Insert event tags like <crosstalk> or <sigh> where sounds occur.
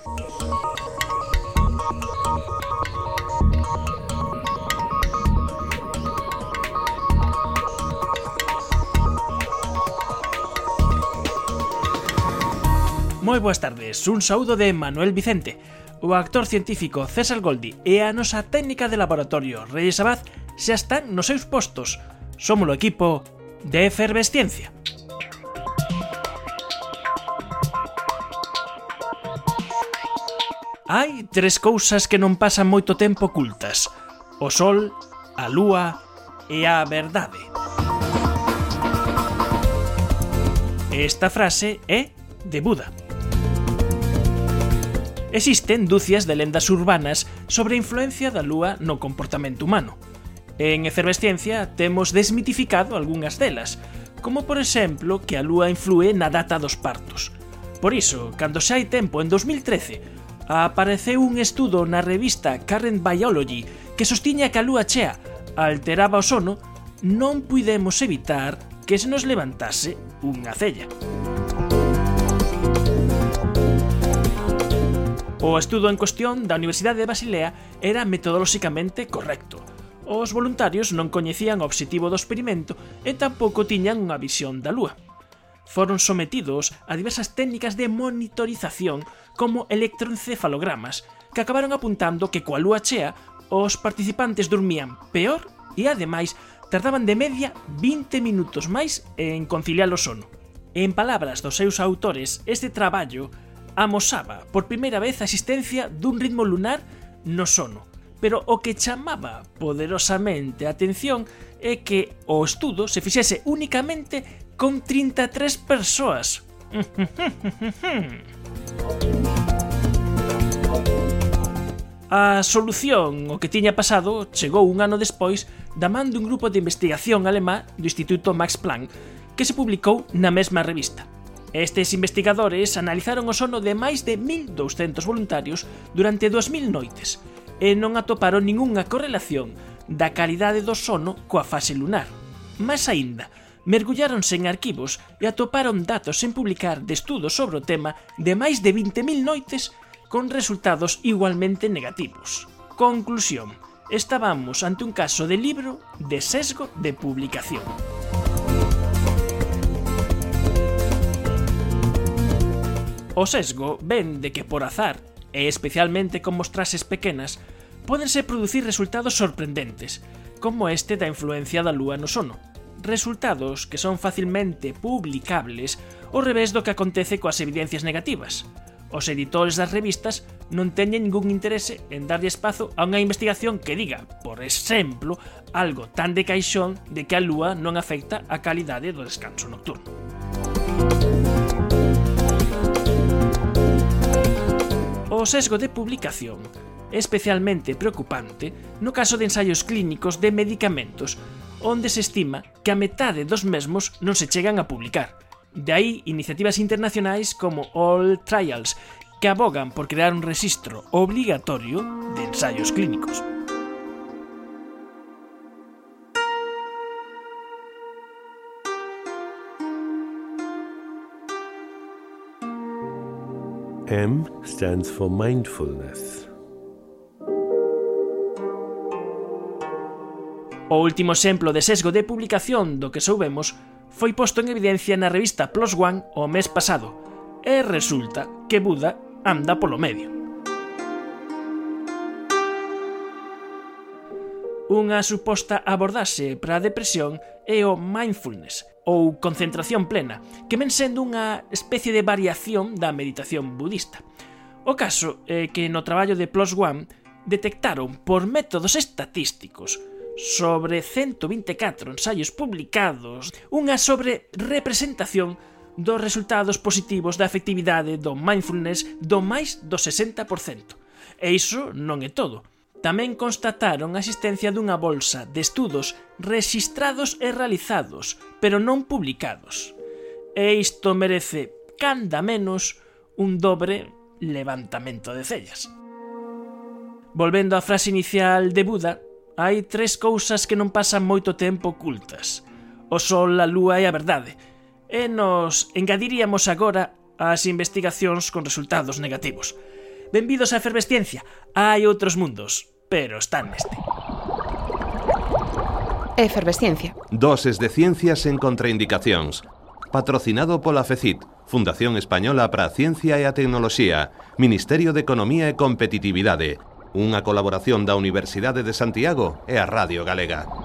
Moi boas tardes, un saúdo de Manuel Vicente. O actor científico César Goldi e a nosa técnica de laboratorio Reyes Abad xa están nos seus postos. Somos o equipo de Efervesciencia. Hai tres cousas que non pasan moito tempo ocultas. O sol, a lúa e a verdade. Esta frase é de Buda. Existen dúcias de lendas urbanas sobre a influencia da lúa no comportamento humano. En Efervesciencia temos desmitificado algunhas delas, como por exemplo que a lúa influe na data dos partos. Por iso, cando xa hai tempo en 2013 apareceu un estudo na revista Current Biology que sostiña que a lúa chea alteraba o sono, non puidemos evitar que se nos levantase unha cella. O estudo en cuestión da Universidade de Basilea era metodolóxicamente correcto. Os voluntarios non coñecían o obxectivo do experimento e tampouco tiñan unha visión da lúa foron sometidos a diversas técnicas de monitorización como electroencefalogramas, que acabaron apuntando que coa lúa chea os participantes dormían peor e ademais tardaban de media 20 minutos máis en conciliar o sono. En palabras dos seus autores, este traballo amosaba por primeira vez a existencia dun ritmo lunar no sono, pero o que chamaba poderosamente a atención é que o estudo se fixese únicamente con 33 persoas. <laughs> A solución o que tiña pasado chegou un ano despois da man dun grupo de investigación alemá do Instituto Max Planck, que se publicou na mesma revista. Estes investigadores analizaron o sono de máis de 1200 voluntarios durante 2000 noites, e non atoparon ningunha correlación da calidade do sono coa fase lunar. Mas aínda, mergulláronse en arquivos e atoparon datos sen publicar de estudos sobre o tema de máis de 20.000 noites con resultados igualmente negativos. Conclusión. Estábamos ante un caso de libro de sesgo de publicación. O sesgo ven de que por azar, e especialmente con mostrases pequenas, pódense producir resultados sorprendentes, como este da influencia da lúa no sono. Resultados que son facilmente publicables ao revés do que acontece coas evidencias negativas. Os editores das revistas non teñen ningún interese en darlle espazo a unha investigación que diga, por exemplo, algo tan de caixón de que a lúa non afecta a calidade do descanso nocturno. O sesgo de publicación especialmente preocupante no caso de ensaios clínicos de medicamentos, onde se estima que a metade dos mesmos non se chegan a publicar. De aí iniciativas internacionais como All Trials, que abogan por crear un registro obligatorio de ensaios clínicos. M stands for mindfulness. O último exemplo de sesgo de publicación do que soubemos foi posto en evidencia na revista Plus One o mes pasado, e resulta que Buda anda polo medio. Unha suposta abordaxe para a depresión é o mindfulness, ou concentración plena, que ven sendo unha especie de variación da meditación budista. O caso é que no traballo de Plus One detectaron por métodos estatísticos sobre 124 ensaios publicados, unha sobre representación dos resultados positivos da efectividade do mindfulness do máis do 60%. E iso non é todo. Tamén constataron a existencia dunha bolsa de estudos rexistrados e realizados, pero non publicados. E isto merece, canda menos, un dobre levantamento de cellas. Volvendo á frase inicial de Buda, Hai tres cousas que non pasan moito tempo ocultas. O sol, a lúa e a verdade. E nos engadiríamos agora as investigacións con resultados negativos. Benvidos a Efervesciencia. Hai outros mundos, pero están neste. Efervesciencia. Doses de ciencias en contraindicacións. Patrocinado pola FECIT, Fundación Española para a Ciencia e a Tecnoloxía, Ministerio de Economía e Competitividade, Unha colaboración da Universidade de Santiago e a Radio Galega.